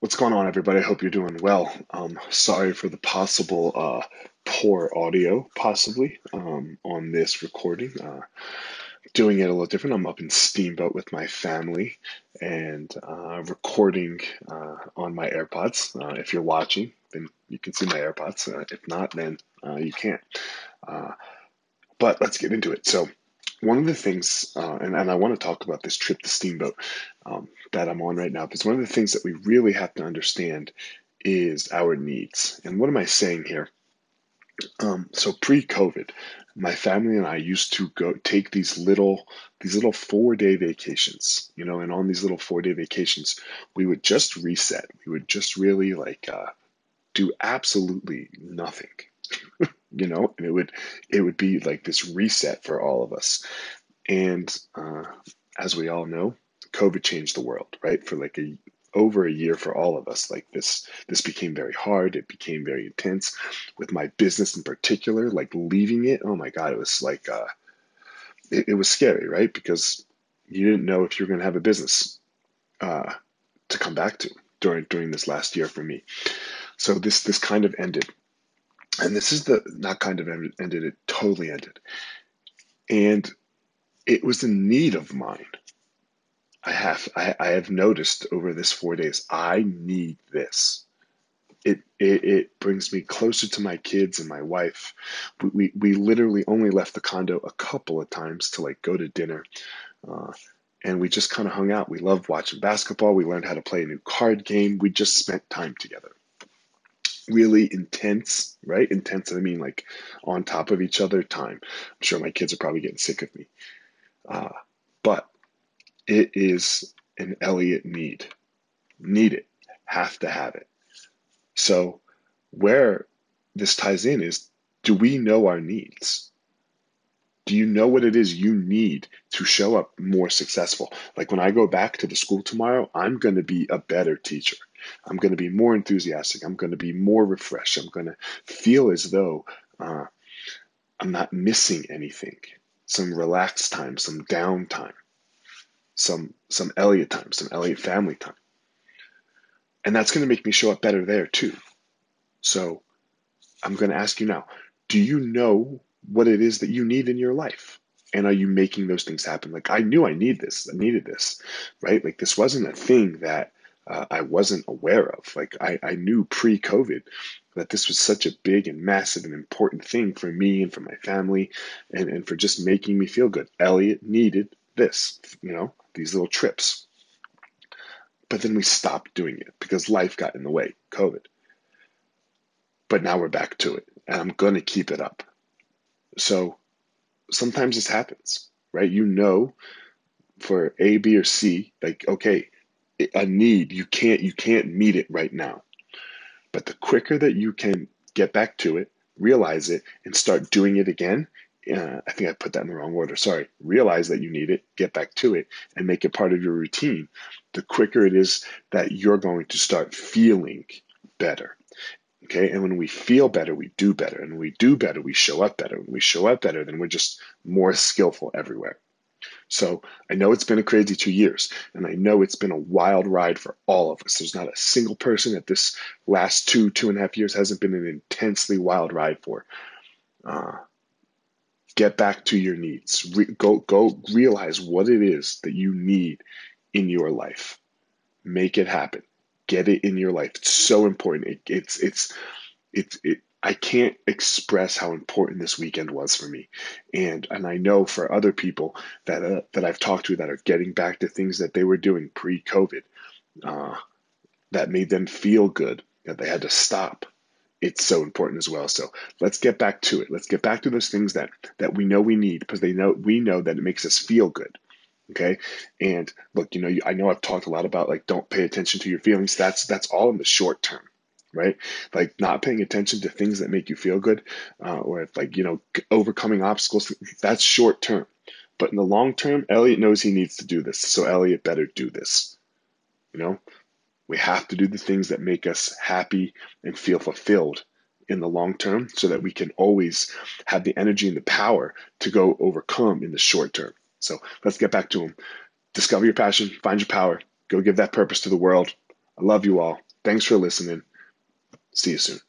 What's going on, everybody? I hope you're doing well. Um, sorry for the possible uh, poor audio, possibly, um, on this recording. Uh, doing it a little different. I'm up in Steamboat with my family and uh, recording uh, on my AirPods. Uh, if you're watching, then you can see my AirPods. Uh, if not, then you can't. but let's get into it. So, one of the things, uh, and, and I want to talk about this trip to Steamboat um, that I'm on right now, because one of the things that we really have to understand is our needs. And what am I saying here? Um, so pre-COVID, my family and I used to go take these little these little four day vacations, you know, and on these little four day vacations, we would just reset. We would just really like uh, do absolutely nothing you know, and it would it would be like this reset for all of us. And uh, as we all know, COVID changed the world, right? For like a over a year for all of us. Like this this became very hard. It became very intense with my business in particular. Like leaving it, oh my god, it was like uh, it, it was scary, right? Because you didn't know if you were going to have a business uh, to come back to during during this last year for me. So this this kind of ended and this is the not kind of ended it totally ended. And it was a need of mine. I have i, I have noticed over this four days i need this. It, it, it brings me closer to my kids and my wife. We, we, we literally only left the condo a couple of times to like go to dinner. Uh, and we just kind of hung out. We loved watching basketball. We learned how to play a new card game. We just spent time together really intense, right? Intense, I mean like on top of each other time. I'm sure my kids are probably getting sick of me. Uh, but it is an Elliot need. Need it. Have to have it. So, where this ties in is do we know our needs? Do you know what it is you need to show up more successful? Like when I go back to the school tomorrow, I'm going to be a better teacher. I'm going to be more enthusiastic. I'm going to be more refreshed. I'm going to feel as though uh, I'm not missing anything. Some relaxed time, some downtime, some some Elliot time, some Elliot family time, and that's going to make me show up better there too. So I'm going to ask you now: Do you know what it is that you need in your life? and are you making those things happen like i knew i need this i needed this right like this wasn't a thing that uh, I wasn't aware of. Like I, I knew pre-COVID that this was such a big and massive and important thing for me and for my family and, and for just making me feel good. Elliot needed this, you know, these little trips. But then we stopped doing it because life got in the way, COVID. But now we're back to it and I'm going to keep it up. So sometimes this happens, right? You know, for A, B, or C, like, okay, a need. You can't you can't meet it right now. But the quicker that you can get back to it realize it and start doing it again uh, i think i put that in the wrong order. Sorry. Realize that you need it get back to it and make it part of your routine the quicker it is that you're going to start feeling better. Okay? And when we feel better we do better. And when we do better we show up better. When we show up better then we're just more skillful everywhere so I know it's been a crazy two years, and I know it's been a wild ride for all of us. There's not a single person that this last two, two and a half years hasn't been an intensely wild ride for. Uh, get back to your needs. Re- go, go realize what it is that you need in your life. Make it happen. Get it in your life. It's so important. It, it's, it's, it's, it, I can't express how important this weekend was for me, and and I know for other people that uh, that I've talked to that are getting back to things that they were doing pre-COVID, uh, that made them feel good that they had to stop. It's so important as well. So let's get back to it. Let's get back to those things that that we know we need because they know we know that it makes us feel good. Okay, and look, you know, I know I've talked a lot about like don't pay attention to your feelings. That's that's all in the short term right? Like not paying attention to things that make you feel good, uh, or if like you know overcoming obstacles. That's short term, but in the long term, Elliot knows he needs to do this, so Elliot better do this. You know, we have to do the things that make us happy and feel fulfilled in the long term, so that we can always have the energy and the power to go overcome in the short term. So let's get back to him. Discover your passion, find your power, go give that purpose to the world. I love you all. Thanks for listening. See you soon.